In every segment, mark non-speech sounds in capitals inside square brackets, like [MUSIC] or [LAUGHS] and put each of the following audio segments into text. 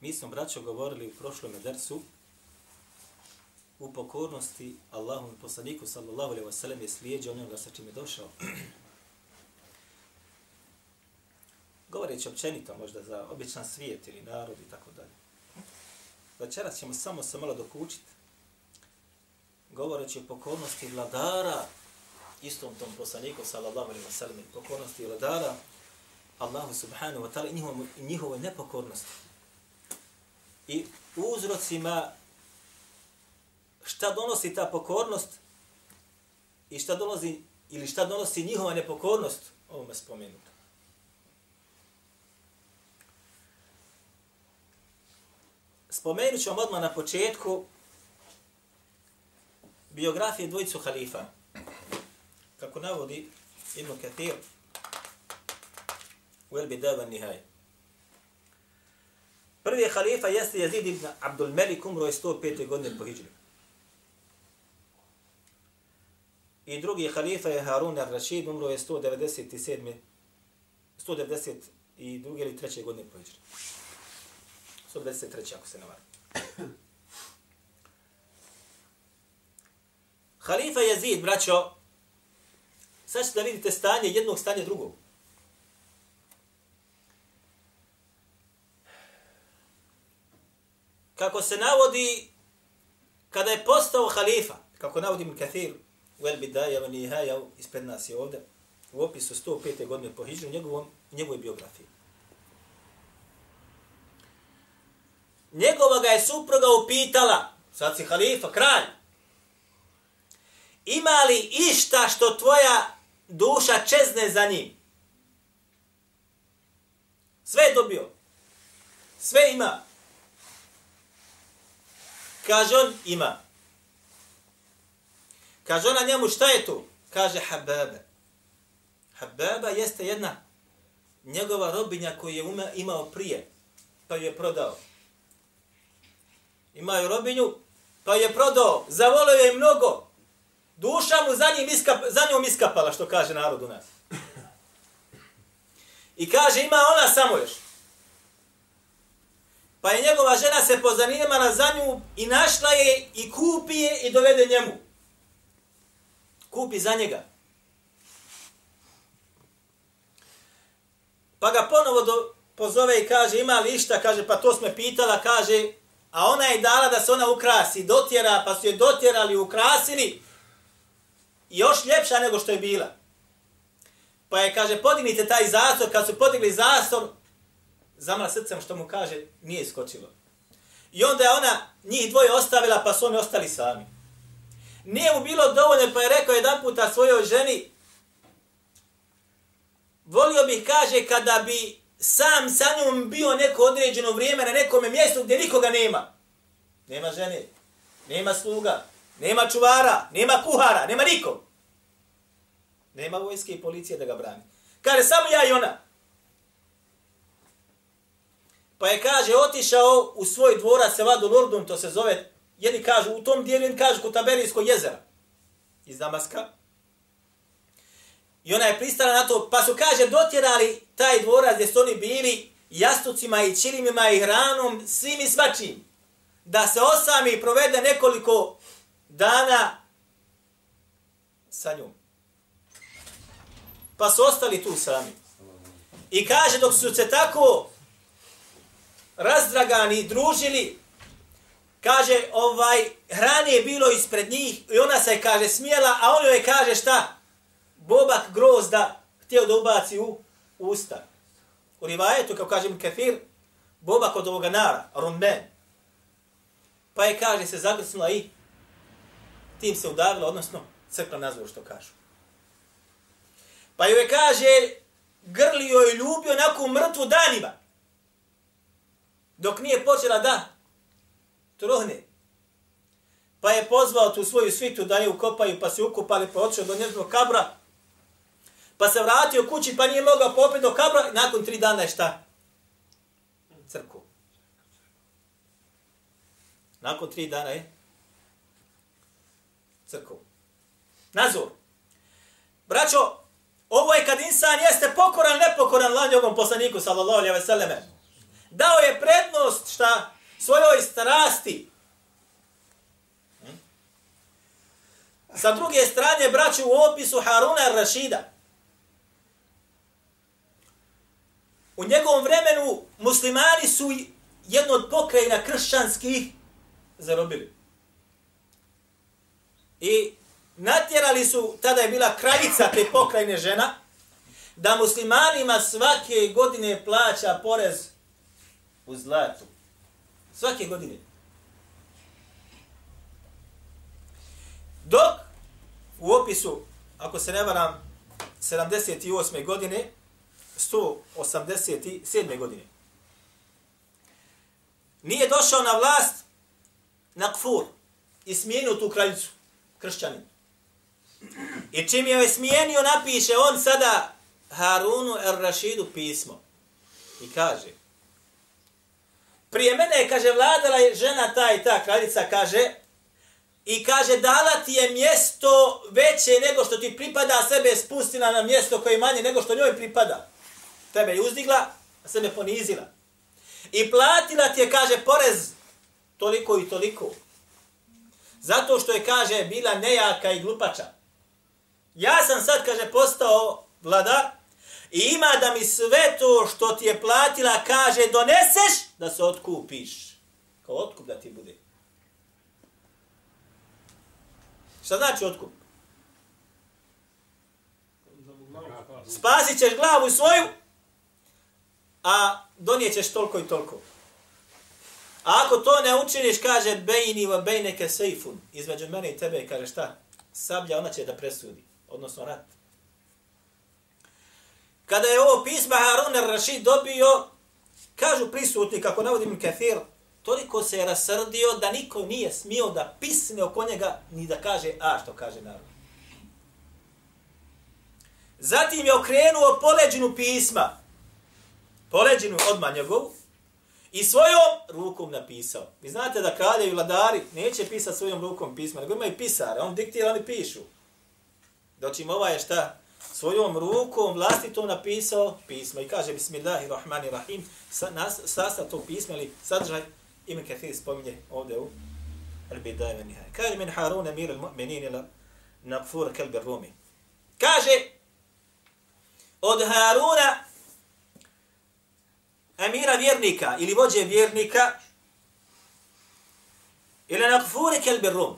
Mi smo, braćo, govorili u prošlom dersu u pokornosti Allahom poslaniku sallallahu alaihi wasallam je slijeđa onoga sa čim je došao. Govoreći općenito možda za običan svijet ili narod i tako dalje. Večeras ćemo samo se malo dokučiti govoreći o pokornosti vladara istom tom poslaniku sallallahu alejhi ve sellem pokornosti vladara Allahu subhanahu wa ta'ala i njihovoj nepokornosti. I uzrocima šta donosi ta pokornost i šta donosi ili šta donosi njihova nepokornost ovome spomenuto. Spomenut ću vam odmah na početku biografije dvojicu halifa kako navodi Ibn Kathir u El Bidava Nihaj. Prvi halifa jeste Jezid ibn Abdul Melik, umro je 105. godine po Hidžri. I drugi halifa je Harun al-Rashid, umro je 197. 192. ili 3. godine po Hidžri. 193. ako se ne varam. Halifa Jezid, braćo, Sad ćete da vidite stanje jednog stanje drugog. Kako se navodi kada je postao halifa, kako navodi Ibn Kathir u El Bidaja, u Nihaja, ispred nas je ovde, u opisu 105. godine po Hidžu, njegovom, njegovoj biografiji. Njegova ga je supruga upitala, sad si halifa, kralj, ima li išta što tvoja duša čezne za njim? Sve je dobio. Sve ima. Kaže on, ima. Kaže ona njemu, šta je to? Kaže, Hababa. Hababa jeste jedna njegova robinja koju je imao prije, pa ju je prodao. Imaju robinju, pa ju je prodao. Zavolio je mnogo. Duša mu za, njim iskap, za njom iskapala, što kaže narod u nas. I kaže, ima ona samo još. Pa je njegova žena se pozanimala za nju i našla je i kupi je i dovede njemu. Kupi za njega. Pa ga ponovo do, pozove i kaže, ima li išta? Kaže, pa to smo pitala, kaže, a ona je dala da se ona ukrasi, dotjera, pa su je dotjerali, ukrasili, još ljepša nego što je bila. Pa je, kaže, podignite taj zastor, kad su podigli zastor, zamra srcem što mu kaže, nije iskočilo. I onda je ona njih dvoje ostavila, pa su oni ostali sami. Nije mu bilo dovoljno, pa je rekao jedan puta svojoj ženi, volio bih, kaže, kada bi sam sa njom bio neko određeno vrijeme na nekom mjestu gdje nikoga nema. Nema žene, nema sluga, nema čuvara, nema kuhara, nema nikog. Nema vojske i policije da ga brani. Kaže, samo ja i ona. Pa je, kaže, otišao u svoj dvorac, se vadu Lordum, to se zove, jedni kažu u tom dijelu, jedni kažu kod Taberijsko jezera iz Damaska. I ona je pristala na to, pa su, kaže, dotjerali taj dvorac gdje su oni bili jastucima i čilimima i hranom, svim i svačim. Da se osami i provede nekoliko dana sa njom. Pa su ostali tu sami. I kaže, dok su se tako razdragani, družili, kaže, ovaj, hrane je bilo ispred njih i ona se, kaže, smijela, a on joj kaže šta? Bobak grozda htio da ubaci u usta. U rivajetu, kao kažem kefir, bobak od ovoga nara, rumben. Pa je, kaže, se zagrsnula i tim se udavila, odnosno crkla nazvu što kažu. Pa joj kaže, grlio i ljubio onako mrtvu danima dok nije počela da truhne. Pa je pozvao tu svoju svitu da je ukopaju, pa se ukupali, pa odšao do njezinog kabra, pa se vratio kući, pa nije mogao popet do kabra, nakon tri dana je šta? Crku. Nakon tri dana je crku. Nazor. Braćo, ovo je kad insan jeste pokoran, nepokoran lanjovom poslaniku, sallallahu alaihi ve selleme. Dao je prednost šta? Svojoj strasti. Hm? Sa druge strane, braću, u opisu Haruna Rašida, u njegovom vremenu muslimani su jedno od pokrajina kršćanskih zarobili. I natjerali su, tada je bila kraljica te pokrajine žena, da muslimanima svake godine plaća porez u zlatu. Svake godine. Dok u opisu, ako se ne varam, 78. godine, 187. godine, nije došao na vlast Nakfur i smijenio tu kraljicu, kršćanin. I čim je smijenio, napiše on sada Harunu el-Rašidu pismo. I kaže, prije mene, kaže, vladala je žena ta i ta kraljica, kaže, i kaže, dala ti je mjesto veće nego što ti pripada, sebe spustila na mjesto koje je manje nego što njoj pripada. Tebe je uzdigla, a sebe ponizila. I platila ti je, kaže, porez toliko i toliko. Zato što je, kaže, bila nejaka i glupača. Ja sam sad, kaže, postao vladar i ima da mi sve to što ti je platila, kaže, doneseš da se otkupiš. Kao otkup da ti bude. Šta znači otkup? Spasit ćeš glavu svoju, a donijećeš toliko i toliko. A ako to ne učiniš, kaže, bejni va bejneke sejfun. Između mene i tebe, kaže, šta? Sablja, ona će da presudi. Odnosno, rat. Kada je ovo pisma Harun al-Rashid dobio, kažu prisutni, kako navodim Kathir, toliko se je rasrdio da niko nije smio da pisne oko njega, ni da kaže, a što kaže narod. Zatim je okrenuo poleđinu pisma, poleđinu odmah njegovu, i svojom rukom napisao. Vi znate da kraljevi vladari neće pisati svojom rukom pisma, nego imaju pisare, on diktira, oni pišu. Doći im je ovaj šta? Svojom rukom vlastito napisao pismo i kaže Bismillahirrahmanirrahim, sa, nas, sastav tog pisma ili sadržaj ime Kathir spominje ovdje u Al-Bidaje Nihaj. Kaže min Harun emir al-mu'minin ila naqfur kalbi rumi. Kaže od Haruna emira vjernika ili vođe vjernika ila naqfur kalbi rum.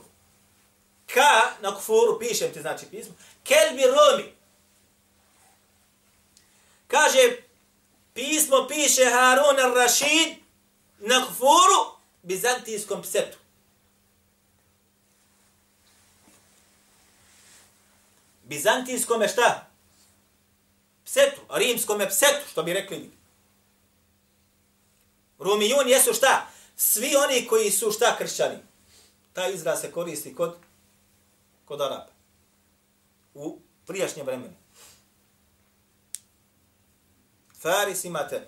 Ka naqfur pišem ti znači pismo. Kelbi rumi. Kaže pismo piše Harun al-Rashid na kfuru bizantijskom psetu. Bizantijskom je šta? Psetu, rimskom je psetu, što bi rekli. Rumijun jesu šta? Svi oni koji su šta kršćani. Ta izraz se koristi kod, kod Araba. U prijašnjem vremenu. Faris imate,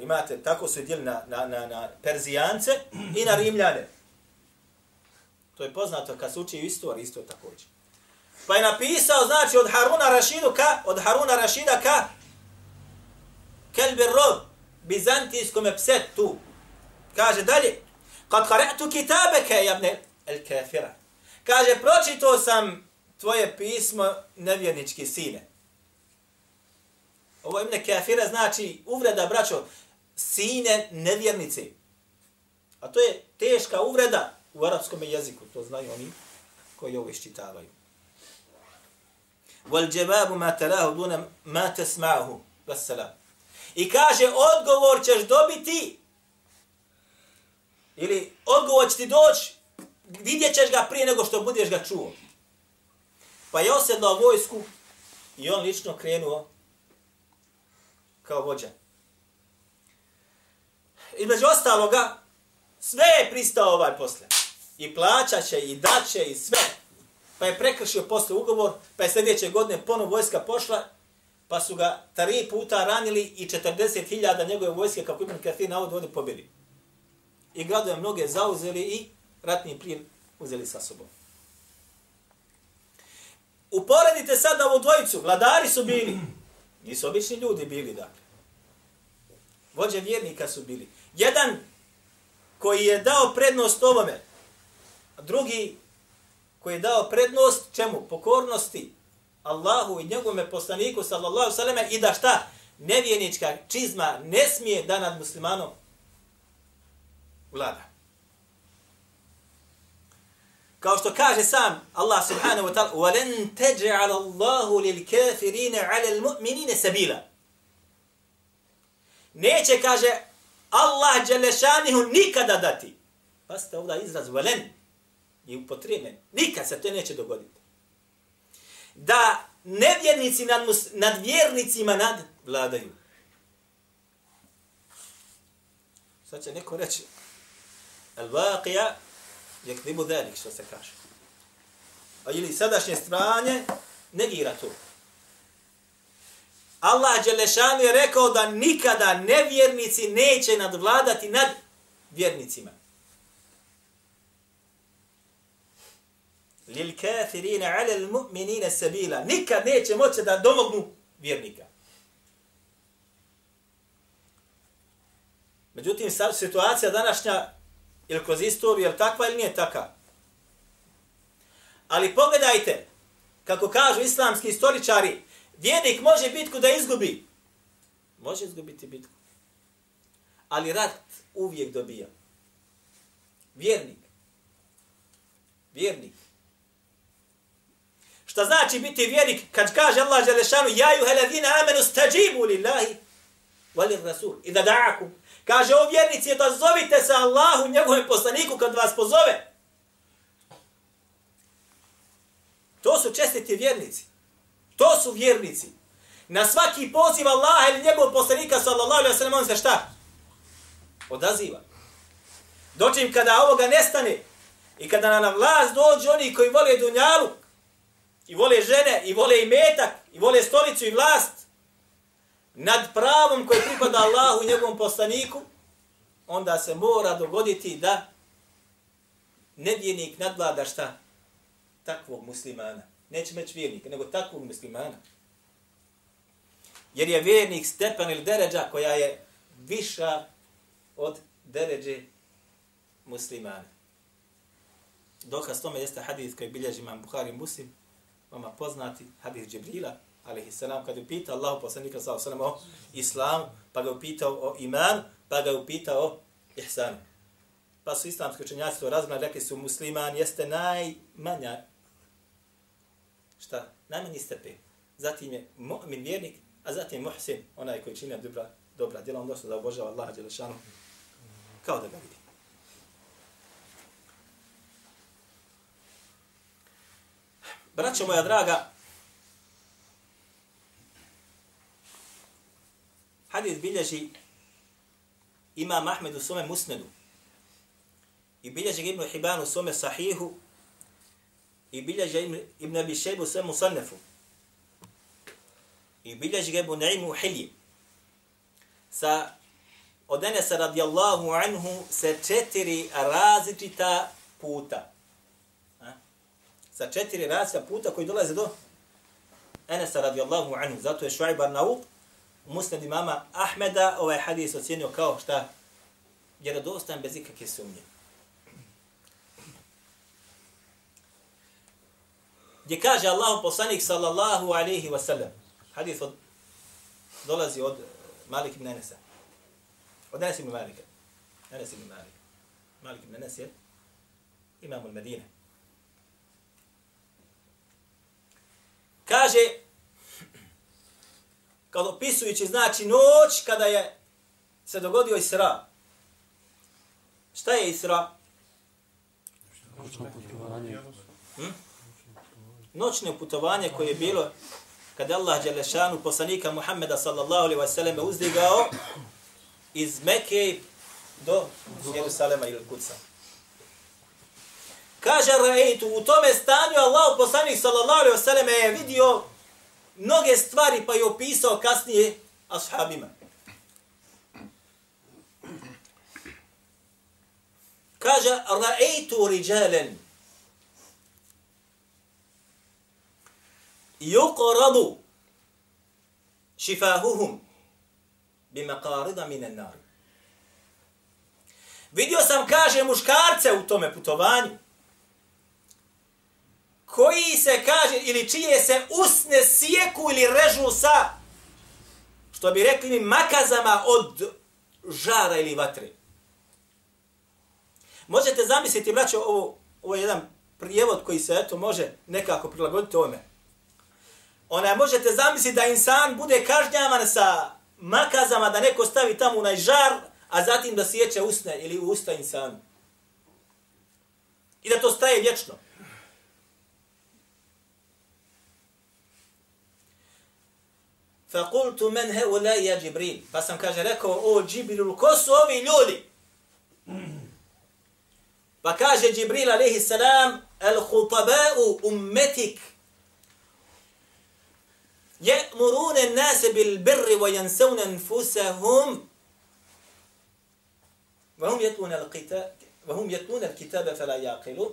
imate, tako su dijeli na, na, na, na Perzijance i na Rimljane. To je poznato kad se uči istoriju, isto također. Pa je napisao, znači, od Haruna Rašidu ka, od Haruna Rašida ka, Kelbir Rod, bizantijskom psetu. Kaže dalje, kad karetu kitabeke, jabne, el kafira. Kaže, pročito sam tvoje pismo, nevjernički sine. Ovo ime kafira znači uvreda, braćo, sine nevjernice. A to je teška uvreda u arapskom jeziku, to znaju oni koji ovo iščitavaju. Wal jawabu ma tarahu duna ma tasma'uhu. Wassalam. I kaže odgovor ćeš dobiti ili odgovor će ti doći vidjet ćeš ga prije nego što budeš ga čuo. Pa je osjedlao vojsku i on lično krenuo kao vođa. između ostaloga, sve je pristao ovaj posle. I plaćaće, i daće, i sve. Pa je prekršio posle ugovor, pa je sljedeće godine ponovo vojska pošla, pa su ga tri puta ranili i 40.000 njegove vojske, kako Ibn Kathir navod, oni pobili. I gradove mnoge zauzeli i ratni plin uzeli sa sobom. Uporedite sad ovu dvojicu, vladari su bili, nisu obični ljudi bili, dakle. Vođe vjernika su bili. Jedan koji je dao prednost ovome, a drugi koji je dao prednost čemu? Pokornosti Allahu i njegovome poslaniku sallallahu sallam i da šta? Nevjenička čizma ne smije da nad muslimanom vlada. Kao što kaže sam Allah subhanahu wa ta'ala وَلَنْ تَجْعَلَ اللَّهُ لِلْكَافِرِينَ عَلَى الْمُؤْمِنِينَ سَبِيلًا Neće, kaže, Allah Đelešanihu nikada dati. Pasta ovdje izraz velen je upotrebljen. Nikad se to neće dogoditi. Da nevjernici nad, mus, nad vjernicima nad vladaju. Sad će neko reći, al-vaqija je kvibu dalik, što se kaže. A ili sadašnje stranje negira to. Allah Đelešanu je rekao da nikada nevjernici neće nadvladati nad vjernicima. Lil kafirina ala al mu'minina sabila. Nikad neće moći da domognu vjernika. Međutim, sad situacija današnja ili kroz istoriju, je takva ili nije takva? Ali pogledajte, kako kažu islamski istoričari, Vjernik može bitku da izgubi. Može izgubiti bitku. Ali rat uvijek dobija. Vjernik. Vjernik. Šta znači biti vjernik kad kaže Allah Želešanu Ja ju heladina amenu stađibu lillahi valir rasul. I da da'akum. Kaže o vjernici da zovite se Allahu njegovom poslaniku kad vas pozove. To su čestiti vjernici. To su vjernici. Na svaki poziv Allaha ili njegovog poslanika sallallahu alaihi wa sallam on se šta? Odaziva. Dočim kada ovoga nestane i kada na vlast dođu oni koji vole dunjalu i vole žene i vole i metak i vole stolicu i vlast nad pravom koje pripada Allahu i njegovom poslaniku, onda se mora dogoditi da nedjenik nadvlada šta? Takvog muslimana. Neće meći vjernik, nego takvog muslimana. Jer je vjernik stepen ili deređa koja je viša od deređe muslimana. Dokaz tome jeste hadith koji bilježi imam Bukhari muslim, vama poznati hadith Džibrila, alaihi salam, kada je pitao Allah poslanika sallahu sallam o islamu, pa ga upitao o iman, pa ga upitao o ihsanu. Pa su islamski učenjaci to razgledali, rekli su musliman jeste najmanja šta? Najmanji stepen. Zatim je mu'min vjernik, a zatim muhsin, onaj koji čini dobra, dobra djela, on došlo da obožava Allaha Đelešanu, kao da ga vidi. Braćo moja draga, hadith bilježi ima Ahmed u svome musnedu i bilježi Ibn Hibban u svome sahihu i bilježi Ibn Abi Shaybu u svome musannefu i bilježi ga Ibn Naimu Hilji sa od Enesa radijallahu anhu se četiri različita puta. A? Sa četiri različita puta koji dolaze do Enesa radijallahu anhu. Zato je Šuayb Nauk musnad imama Ahmeda ovaj hadis ocjenio kao šta vjerodostan bez ikakve sumnje. Gdje kaže Allah poslanik sallallahu alaihi wa sallam, hadis od, dolazi od eh, Malik ibn Anasa. Od Anas ibn Malika. Anas ibn Malik. Malik ibn Anas je imam u Medine. Kaže, kad opisujući znači noć kada je se dogodio Isra. Šta je Isra? Hm? Noćno putovanje koje je bilo kada Allah Đelešanu poslanika Muhammeda sallallahu alaihi sallam uzdigao iz Mekke do Jerusalema ili Kuca. Kaže Raitu, u tome stanju Allah poslanik sallallahu alaihi wasallam je vidio mnoge stvari pa je opisao kasnije ashabima. Kaže ra'ejtu riđalen yuqradu šifahuhum bimaqarida minan nar. Vidio sam, kaže, muškarce u tome putovanju, koji se kaže, ili čije se usne sjeku ili režu sa, što bi rekli mi, makazama od žara ili vatre. Možete zamisliti, braćo, ovo, ovo je jedan prijevod koji se eto može nekako prilagoditi ovome. Ona možete zamisliti da insan bude kažnjavan sa makazama, da neko stavi tamo onaj žar, a zatim da sjeće usne ili usta insanu. I da to staje vječno. فقلتُ من هؤلاء يا جبريل؟ فسم كاجا ركو أو جبريل الكوسو في لولي. فكاجا جبريل عليه السلام الخطباء أمتك يأمرون الناس بالبر وينسون أنفسهم وهم يتلون الكتاب وهم يتلون الكتاب فلا يعقلوا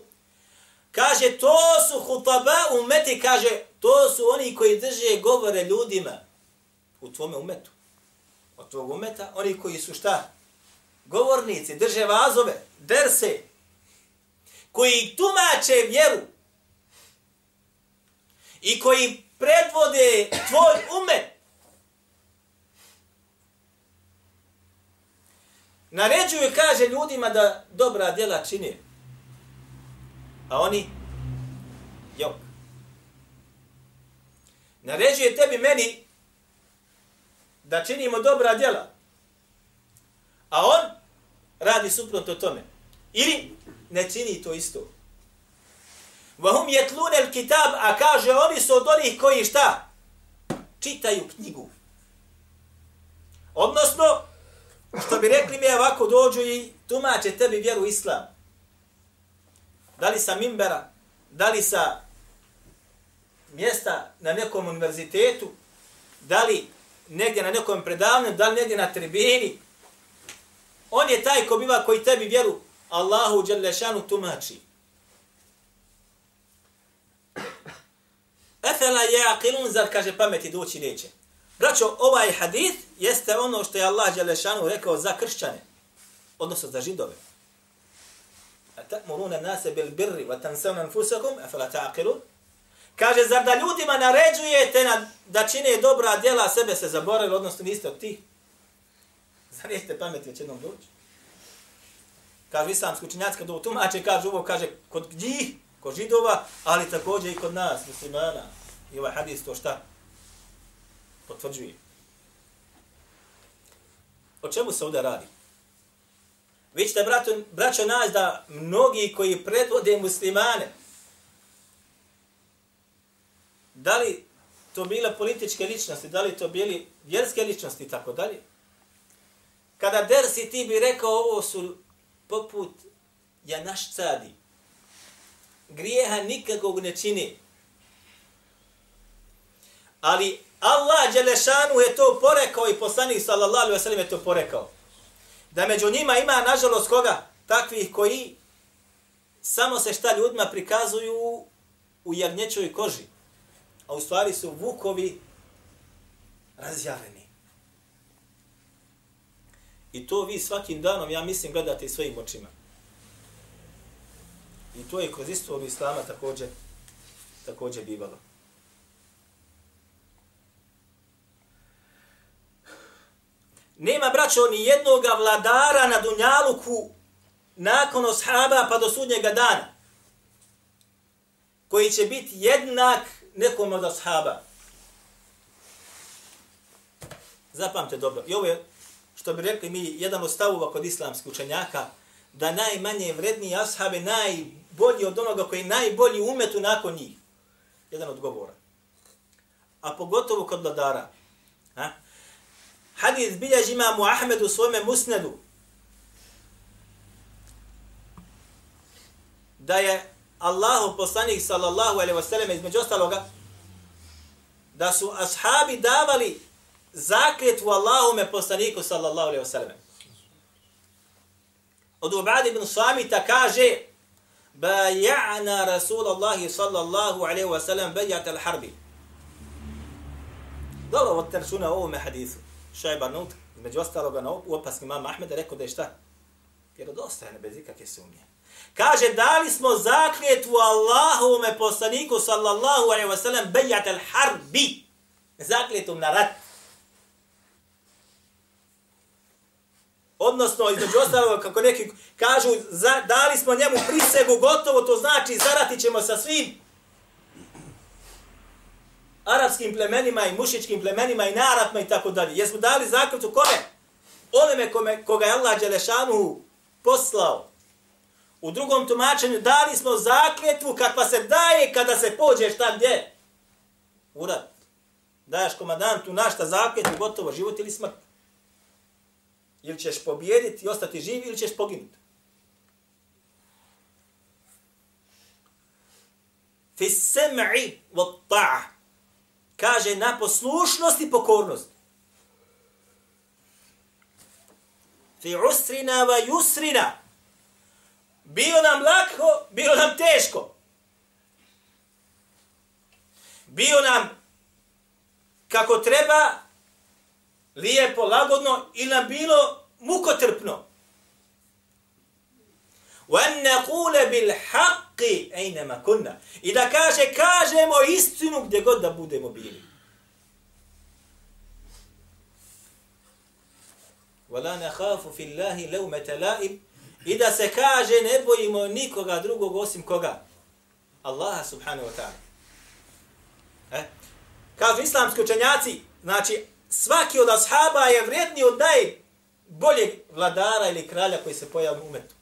كاجا تو خطباء أمتك كاجا تو سو أوني كويتجي govore ljudima. U tvome umetu. Od tvog umeta, oni koji su šta? Govornici, drže vazove, derse, koji tumače vjeru i koji predvode tvoj umet. Naređuju, kaže ljudima da dobra djela čine. A oni, jok. Naređuje tebi meni da činimo dobra djela. A on radi suprotno tome. Ili ne čini to isto. Vahum jetlune el kitab, a kaže oni su od onih koji šta? Čitaju knjigu. Odnosno, što bi rekli mi ovako dođu i tumače tebi vjeru islam. Da li sa mimbera, da li sa mjesta na nekom univerzitetu, da li negdje na nekom predavanju, da li negdje na tribini. On je taj ko biva koji tebi vjeru Allahu Đalešanu tumači. Efela je akilun, zar kaže pameti doći neće. Braćo, ovaj hadith jeste ono što je Allah Đalešanu rekao za kršćane, odnosno za židove. Ta'muruna nase bil birri wa tansawna anfusakum afala ta'qilun kaže zar da ljudima naređujete na, da čine dobra djela sebe se zaboravili odnosno niste od tih zar jeste pameti već jednom doći kaže islamski učinjaci kad ovo tumače kaže ovo kaže kod njih kod židova, ali također i kod nas, muslimana. I ovaj hadis to šta? Potvrđuje. O čemu se ovdje radi? Vi ćete, braćo, braćo, nas da mnogi koji predvode muslimane, da li to bile političke ličnosti, da li to bili vjerske ličnosti i tako dalje, kada dersi ti bi rekao ovo su poput ja naš cadi, grijeha nikakog ne čini. Ali Allah Đelešanu je to porekao i poslanik sallallahu alaihi wasallam je to porekao. Da među njima ima, nažalost, koga? Takvih koji samo se šta ljudima prikazuju u jagnječoj koži. A u stvari su vukovi razjareni. I to vi svakim danom, ja mislim, gledate svojim očima. I to je kroz istoriju Islama također, također bivalo. Nema, braćo, ni jednoga vladara na Dunjaluku nakon oshaba pa do sudnjega dana koji će biti jednak nekom od ashaba. Zapamte dobro. I ovo je, što bi rekli mi, jedan od stavova kod islamskih učenjaka, da najmanje vredni je najbolji od onoga koji je najbolji umetu nakon njih. Jedan od govora. A pogotovo kod vladara. Ha? Hadith biljež imamu Ahmedu svome musnedu. Da je Allahu poslanik sallallahu alejhi ve sellem između ostaloga da su ashabi davali zakletvu Allahume poslaniku sallallahu alejhi ve sellem. Od Ubad ibn Samita kaže Baja'na Rasulallahi sallallahu alejhi ve sellem bejat al-harbi. Dobro, ovo te računa u ovome hadisu. Šajba Nut, među ostaloga na opasni mama Ahmeda, rekao da je šta? Vjerodostojno, bez ikakve sumnje. Kaže, dali smo zakljetvu Allahovome poslaniku sallallahu alaihi wa sallam bejat al harbi. Zakljetom na rat. Odnosno, između ostalog, kako neki kažu, za, dali smo njemu prisegu gotovo, to znači zaratit ćemo sa svim arapskim plemenima i mušičkim plemenima i naratma i tako dalje. Jesmo dali zakljetu kome? Onome kome, koga je Allah Đelešanu poslao. U drugom tumačenju dali smo zakljetvu kakva se daje kada se pođe šta gdje? Urat. Daješ komandantu našta zakljetvu, gotovo, život ili smrt. Ili ćeš pobijediti i ostati živi ili ćeš poginuti. Fi sem'i wa ta'a. Kaže na poslušnost i pokornost. Fi usrina wa yusrina. Bilo nam lako, bilo nam teško. Bio nam kako treba, lijepo, lagodno, ili nam bilo mukotrpno. وَأَنْ نَقُولَ بِالْحَقِّ أَيْنَمَا كُنَّا I da kaže, kažemo istinu gdje god da budemo bili. وَلَا نَخَافُ فِي اللَّهِ لَوْمَةَ لَائِمْ I da se kaže, ne bojimo nikoga drugog osim koga? Allaha subhanahu wa ta'ala. E? Kažu islamski učenjaci, znači, svaki od ashaba je vrijedniji od najboljeg vladara ili kralja koji se pojavi u umetu.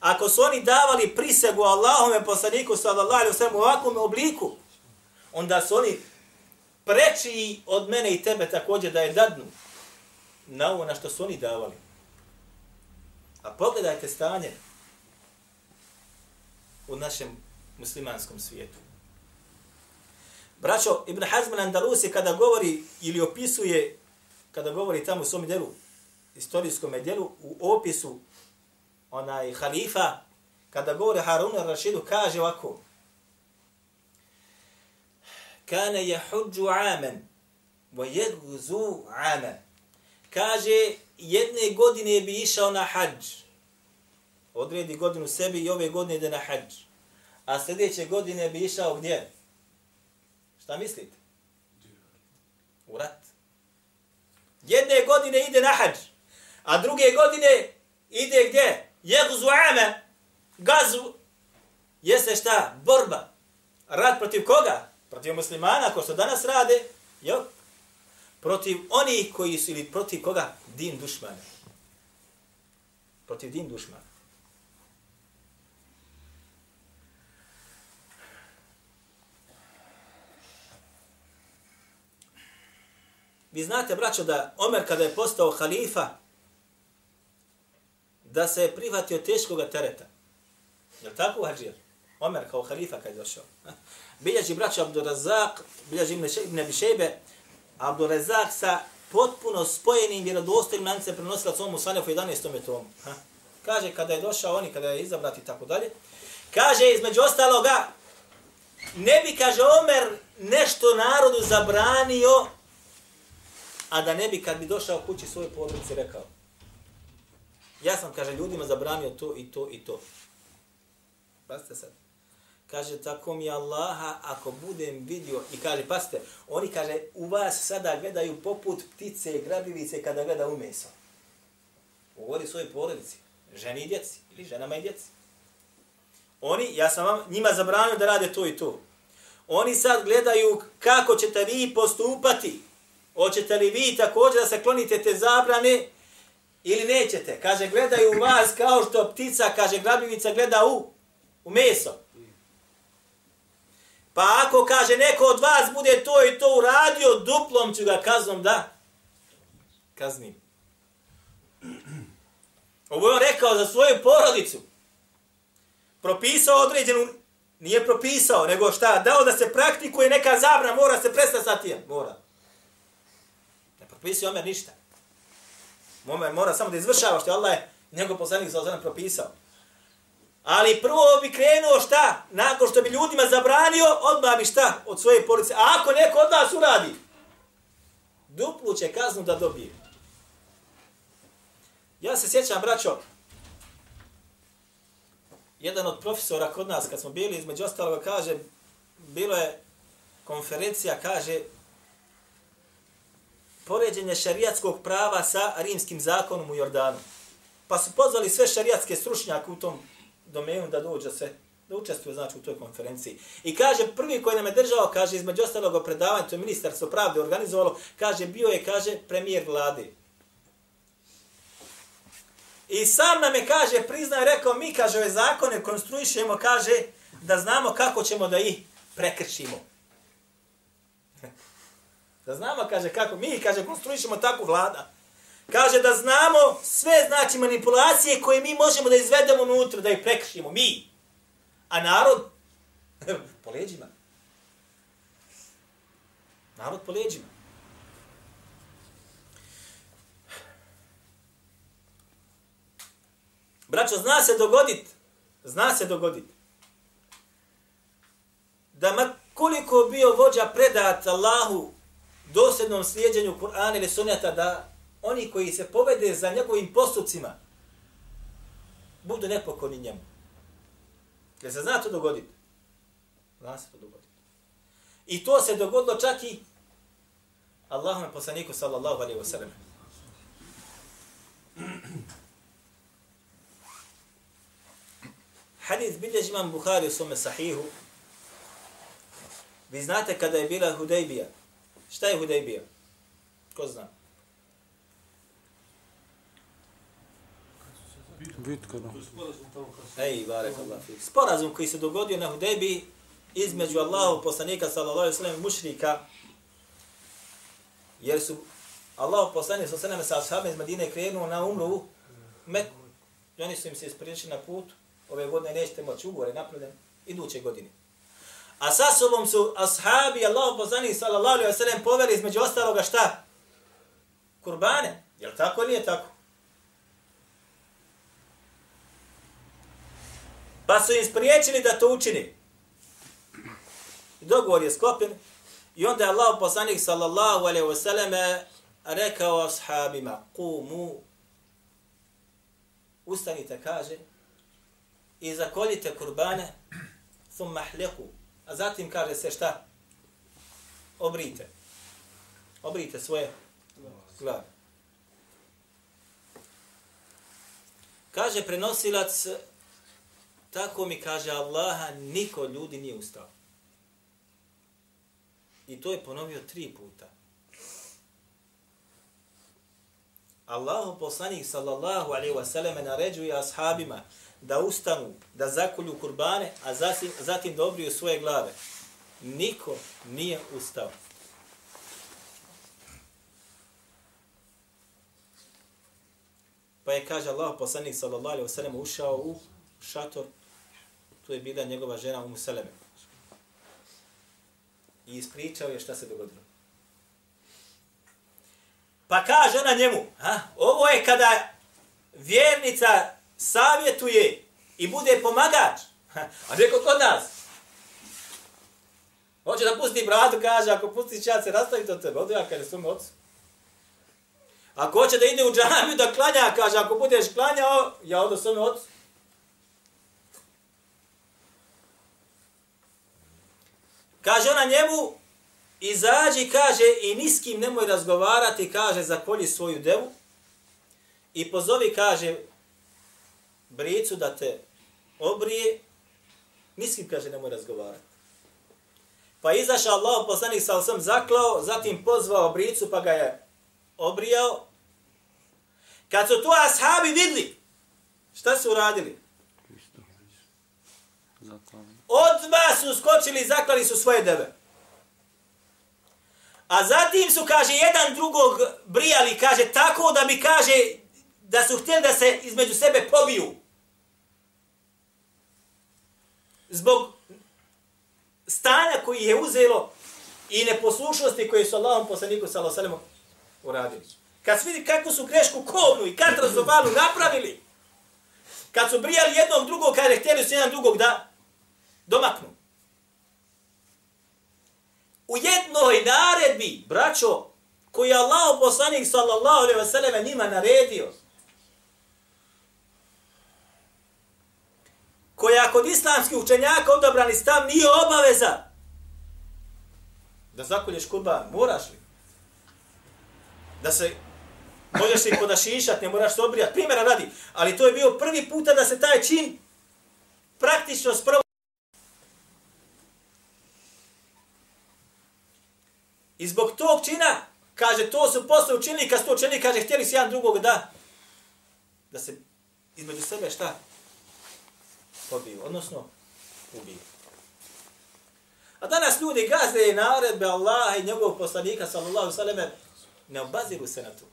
Ako su oni davali prisegu Allahome poslaniku sallallahu alaihi wa sallam u ovakvom obliku, onda su oni preči od mene i tebe također da je dadnu na ovo na što su oni davali. A pogledajte stanje u našem muslimanskom svijetu. Braćo, Ibn Hazm al-Andalusi kada govori ili opisuje, kada govori tamo u svom djelu, istorijskom djelu, u opisu onaj halifa, kada govori Harun al-Rashidu, kaže ovako, Kane je huđu amen, wa jedguzu amen. Kaže, jedne godine bi išao na hađ. Odredi godinu sebi i ove godine ide na hađ. A sljedeće godine bi išao gdje? Šta mislite? U rat. Jedne godine ide na hađ. A druge godine ide gdje? Jegzu ame. Gazu. Jeste šta? Borba. Rat protiv koga? Protiv muslimana, ko što danas rade. Jel? Protiv onih koji su, ili protiv koga? Din dušmana. Protiv din dušmana. Vi znate, braćo, da Omer kada je postao halifa, da se je prihvatio teškog tereta. Je li tako, Hadžir? Omer kao halifa kada je došao. Bilježi braćo Abdurazak, bilježi Ibn Bišejbe, Abdurazak sa potpuno spojenim vjerodostojnim lancem prenosila svom Musanefu 11. metrom. Kaže, kada je došao oni, kada je izabrati i tako dalje, kaže, između ostaloga, ne bi, kaže, Omer nešto narodu zabranio a da ne bi kad bi došao kući svoje porodice rekao. Ja sam, kaže, ljudima zabranio to i to i to. Pazite sad. Kaže, tako mi Allaha, ako budem vidio, i kaže, pazite, oni, kaže, u vas sada gledaju poput ptice i grabivice kada gleda u meso. Govori svoj porodici, ženi i djeci, ili ženama i djeci. Oni, ja sam vam njima zabranio da rade to i to. Oni sad gledaju kako ćete vi postupati, Hoćete li vi također da se klonite te zabrane ili nećete? Kaže, gledaju vas kao što ptica, kaže, grabljivica gleda u, u meso. Pa ako, kaže, neko od vas bude to i to uradio, duplom ću ga kaznom da kaznim. Ovo je on rekao za svoju porodicu. propisao određenu, nije propisao, nego šta, dao da se praktikuje neka zabra, mora se prestati sa tijem, mora. Ne propisio Omer ništa. Omer mora samo da izvršava što je Allah je njegov poslanik za propisao. Ali prvo bi krenuo šta? Nakon što bi ljudima zabranio, odmah bi šta? Od svoje police. A ako neko od vas uradi, duplu će kaznu da dobije. Ja se sjećam, braćo, jedan od profesora kod nas, kad smo bili, između ostaloga, kaže, bilo je konferencija, kaže, poređenje šarijatskog prava sa rimskim zakonom u Jordanu. Pa su pozvali sve šarijatske stručnjake u tom domenu da dođe se, da učestvuje znači, u toj konferenciji. I kaže, prvi koji nam je držao, kaže, između ostalog predavanja, to je ministarstvo pravde organizovalo, kaže, bio je, kaže, premijer vlade. I sam nam je, kaže, priznao i rekao, mi, kaže, ove zakone konstruišemo, kaže, da znamo kako ćemo da ih prekršimo. [LAUGHS] da znamo, kaže, kako mi, kaže, konstruišemo takvu vlada. Kaže da znamo sve znači manipulacije koje mi možemo da izvedemo unutra, da ih prekršimo, mi. A narod, [LAUGHS] po leđima. Narod po leđima. Braćo, zna se dogodit, zna se dogodit, da ma koliko bio vođa predat Allahu dosljednom slijedjenju Kur'ana ili sunjata da oni koji se povede za njegovim postupcima, budu nepokorni njemu. Jer se zna to dogoditi? Zna se to dogoditi. I to se dogodilo čak i Allahom poslaniku sallallahu alaihi wa sallam. Hadith bilježi imam Bukhari u svome sahihu. Vi znate kada je bila Hudejbija. Šta je Hudejbija? Ko zna? Bitka, da. Ej, barek Allah. Sporazum koji se dogodio na Hudebi između Allahu poslanika sallallahu alejhi ve sellem mušrika jer su Allahu poslanik sallallahu alejhi ve sellem sa ashabima iz Medine krenuo na umru u I oni su im se ispriječili na put. Ove godine nećete moći ugovore napravljen iduće godine. A sa sobom su ashabi Allahu poslanik sallallahu alejhi ve sellem poveli između ostaloga šta? Kurbane. Jel tako nije tako? Pa su im spriječili da to učini. Dogovor je sklopljen. I onda je Allah poslanik sallallahu alaihi wa sallam rekao ashabima, kumu, ustanite, kaže, i zakoljite kurbane, thumma hliku. A zatim kaže se šta? Obrite. Obrite svoje glave. Kaže prenosilac Tako mi kaže Allaha, niko ljudi nije ustao. I to je ponovio tri puta. Allahu poslanik sallallahu alaihi wasallam naređuje ashabima da ustanu, da zakolju kurbane, a zatim, zatim da obriju svoje glave. Niko nije ustao. Pa je, kaže Allah, poslanik sallallahu alaihi wasallam, ušao u šator tu je bila njegova žena u Seleme. I ispričao je šta se dogodilo. Pa kaže ona njemu, ha, ovo je kada vjernica savjetuje i bude pomagač. A neko kod nas. Hoće da pusti bratu, kaže, ako pusti ja se rastavi to tebe. Ode ja, kada su ocu. Ako hoće da ide u džamiju da klanja, kaže, ako budeš klanjao, ja odo svome ocu. Kaže ona njemu, izađi, kaže, i niskim nemoj razgovarati, kaže, zakolji svoju devu. I pozovi, kaže, bricu da te obrije, niskim, kaže, nemoj razgovarati. Pa izaša Allah, poslanik sa sam zaklao, zatim pozvao bricu, pa ga je obrijao. Kad su to ashabi vidli, šta su uradili? Odmah su skočili i zaklali su svoje deve. A zatim su, kaže, jedan drugog brijali, kaže, tako da bi, kaže, da su htjeli da se između sebe pobiju. zbog stanja koji je uzelo i neposlušnosti koje su Allahom poslaniku sallallahu alejhi ve sellem uradili. Kad su vidi kako su grešku kovnu i katrazovanu napravili, kad su brijali jednog drugog, kada je htjeli su jedan drugog da domaknu. U jednoj naredbi, braćo, koji je Allah poslanik sallallahu alejhi ve sellem njima naredio, koja kod islamskih učenjaka odabrani stav nije obaveza da zakolješ kurban, moraš li? Da se možeš li podašišat, ne moraš se obrijat, primjera radi, ali to je bio prvi puta da se taj čin praktično spravo I zbog tog čina, kaže, to su posle učinili, kad su to učinili, kaže, htjeli se jedan drugog da, da se između sebe šta? Pobiju, odnosno ubiju. A danas ljudi gazde naredbe Allaha i njegovog poslanika, sallallahu sallam, ne obaziru se na to.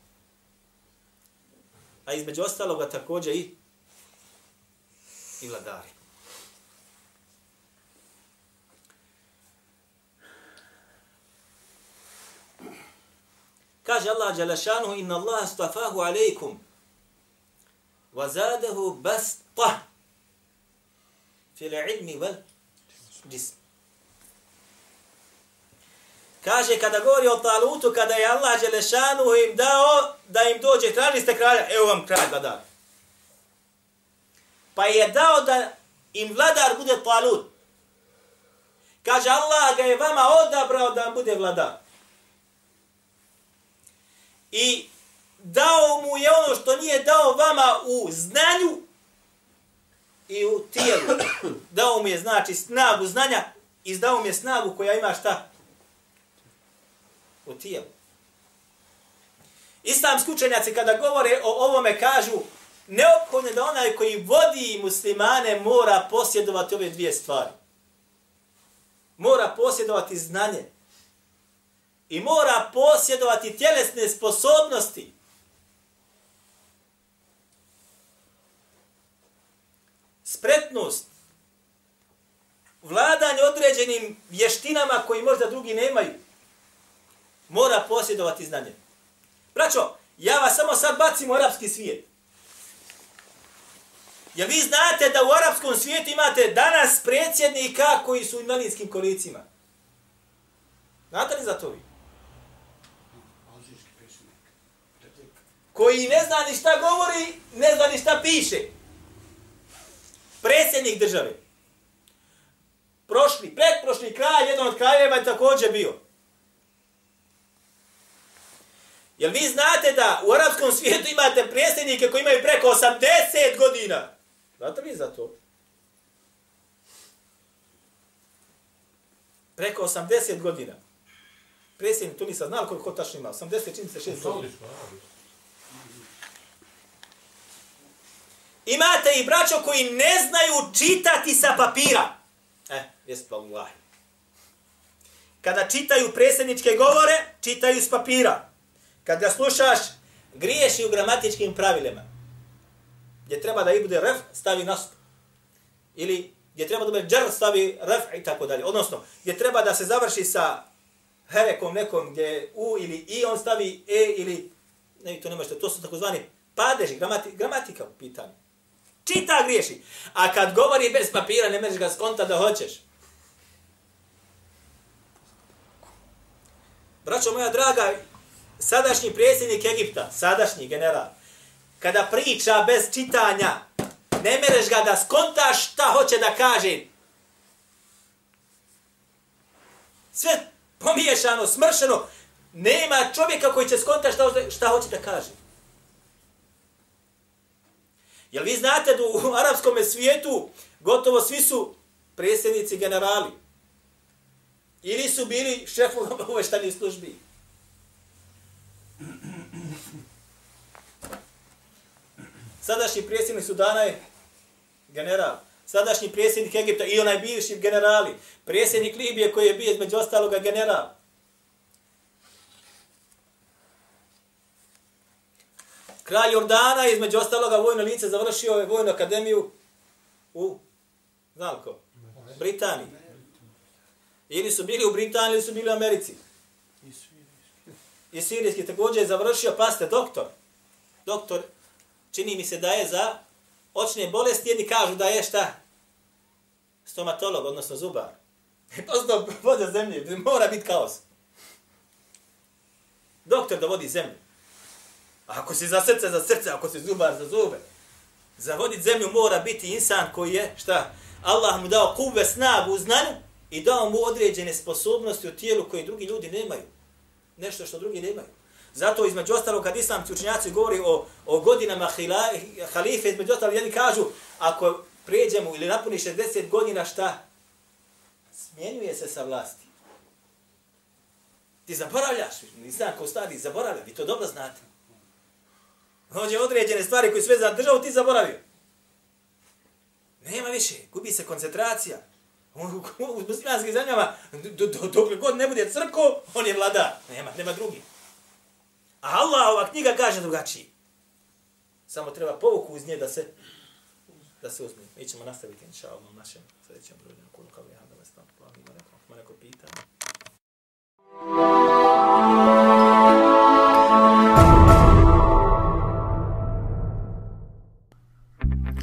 A između ostaloga također i i vladari. Kaže Allah Đalašanu, inna Allah stafahu alaikum, wa zadehu basta fil ilmi vel jism. Kaže, kada govori o Talutu, kada je Allah Đelešanu im dao da im dođe, tražili ste kralja, evo vam kralj vladar. Pa je dao da im vladar bude Talut. Kaže, Allah ga je vama odabrao da bude vladar. I dao mu je ono što nije dao vama u znanju i u tijelu. Dao mu je, znači, snagu znanja i dao mu je snagu koja ima šta? U tijelu. Islamski učenjaci kada govore o ovome kažu neophodno da onaj koji vodi muslimane mora posjedovati ove dvije stvari. Mora posjedovati znanje i mora posjedovati tjelesne sposobnosti. Spretnost, vladanje određenim vještinama koji možda drugi nemaju, mora posjedovati znanje. Braćo, ja vas samo sad bacim u arapski svijet. Ja vi znate da u arapskom svijetu imate danas predsjednika koji su u invalidskim kolicima? Znate li za to vi? Koji ne zna ni šta govori, ne zna ni šta piše. Predsjednik države. Prošli, pretprošli kralj, jedan od kraljeva je također bio. Jel vi znate da u arapskom svijetu imate predsjednike koji imaju preko 80 godina? Znate vi za to? Preko 80 godina. Predsjednik Tunisa, znali koliko tačno ima? 80, čini se 6 godina. Imate i braćo koji ne znaju čitati sa papira. E, jes pa Allah. Kada čitaju predsjedničke govore, čitaju s papira. Kada slušaš, griješ i u gramatičkim pravilima. Gdje treba da i bude ref, stavi nasp. Ili gdje treba da bude džar, stavi ref i tako dalje. Odnosno, gdje treba da se završi sa herekom nekom gdje u ili i on stavi e ili ne, to ne to su takozvani padeži, gramati, gramatika u pitanju. Čita griješi. A kad govori bez papira, ne možeš ga skonta da hoćeš. Braćo moja draga, sadašnji predsjednik Egipta, sadašnji general, kada priča bez čitanja, ne mereš ga da skontaš šta hoće da kaže. Sve pomiješano, smršeno, nema čovjeka koji će skontaš šta, šta hoće da kaže. Jel vi znate da u [LAUGHS] arapskom svijetu gotovo svi su predsjednici generali? Ili su bili šefu [LAUGHS] uveštanih službi? Sadašnji predsjednik Sudana je general. Sadašnji predsjednik Egipta i onaj bivši generali. Predsjednik Libije koji je bio između ostaloga general. Kralj Jordana je između ostaloga vojno lice završio je vojnu akademiju u Znalko. Britaniji. Ili su bili u Britaniji, ili su bili u Americi. I sirijski također je završio, paste, doktor. Doktor, čini mi se da je za očne bolesti, jedni kažu da je šta? Stomatolog, odnosno zubar. E, Postao voda zemlje, mora biti kaos. Doktor da vodi zemlju. A ako si za srce, za srce, ako si zubar, za zube. Za voditi zemlju mora biti insan koji je, šta? Allah mu dao kuve, snagu, znanju i dao mu određene sposobnosti u tijelu koje drugi ljudi nemaju. Nešto što drugi nemaju. Zato između ostalog kad islamci učenjaci govori o, o godinama hila, halife, između ostalog jedni kažu ako pređemo ili napuni 60 godina šta? Smjenjuje se sa vlasti. Ti zaboravljaš, nisam ko stari, zaboravlja, vi to dobro znate. Hoće određene stvari koje sve za državu, ti zaboravio. Nema više, gubi se koncentracija. U muslimanskim zemljama, do, do, dok god ne bude crko, on je vlada. Nema, nema drugi. A Allah, ova knjiga kaže drugačiji. Samo treba povuku iz nje da se da se uzme. Mi ćemo nastaviti, inša Allah, u našem sljedećem broju. Kulu kao je hada, vas tam, ima neko, neko pitanje.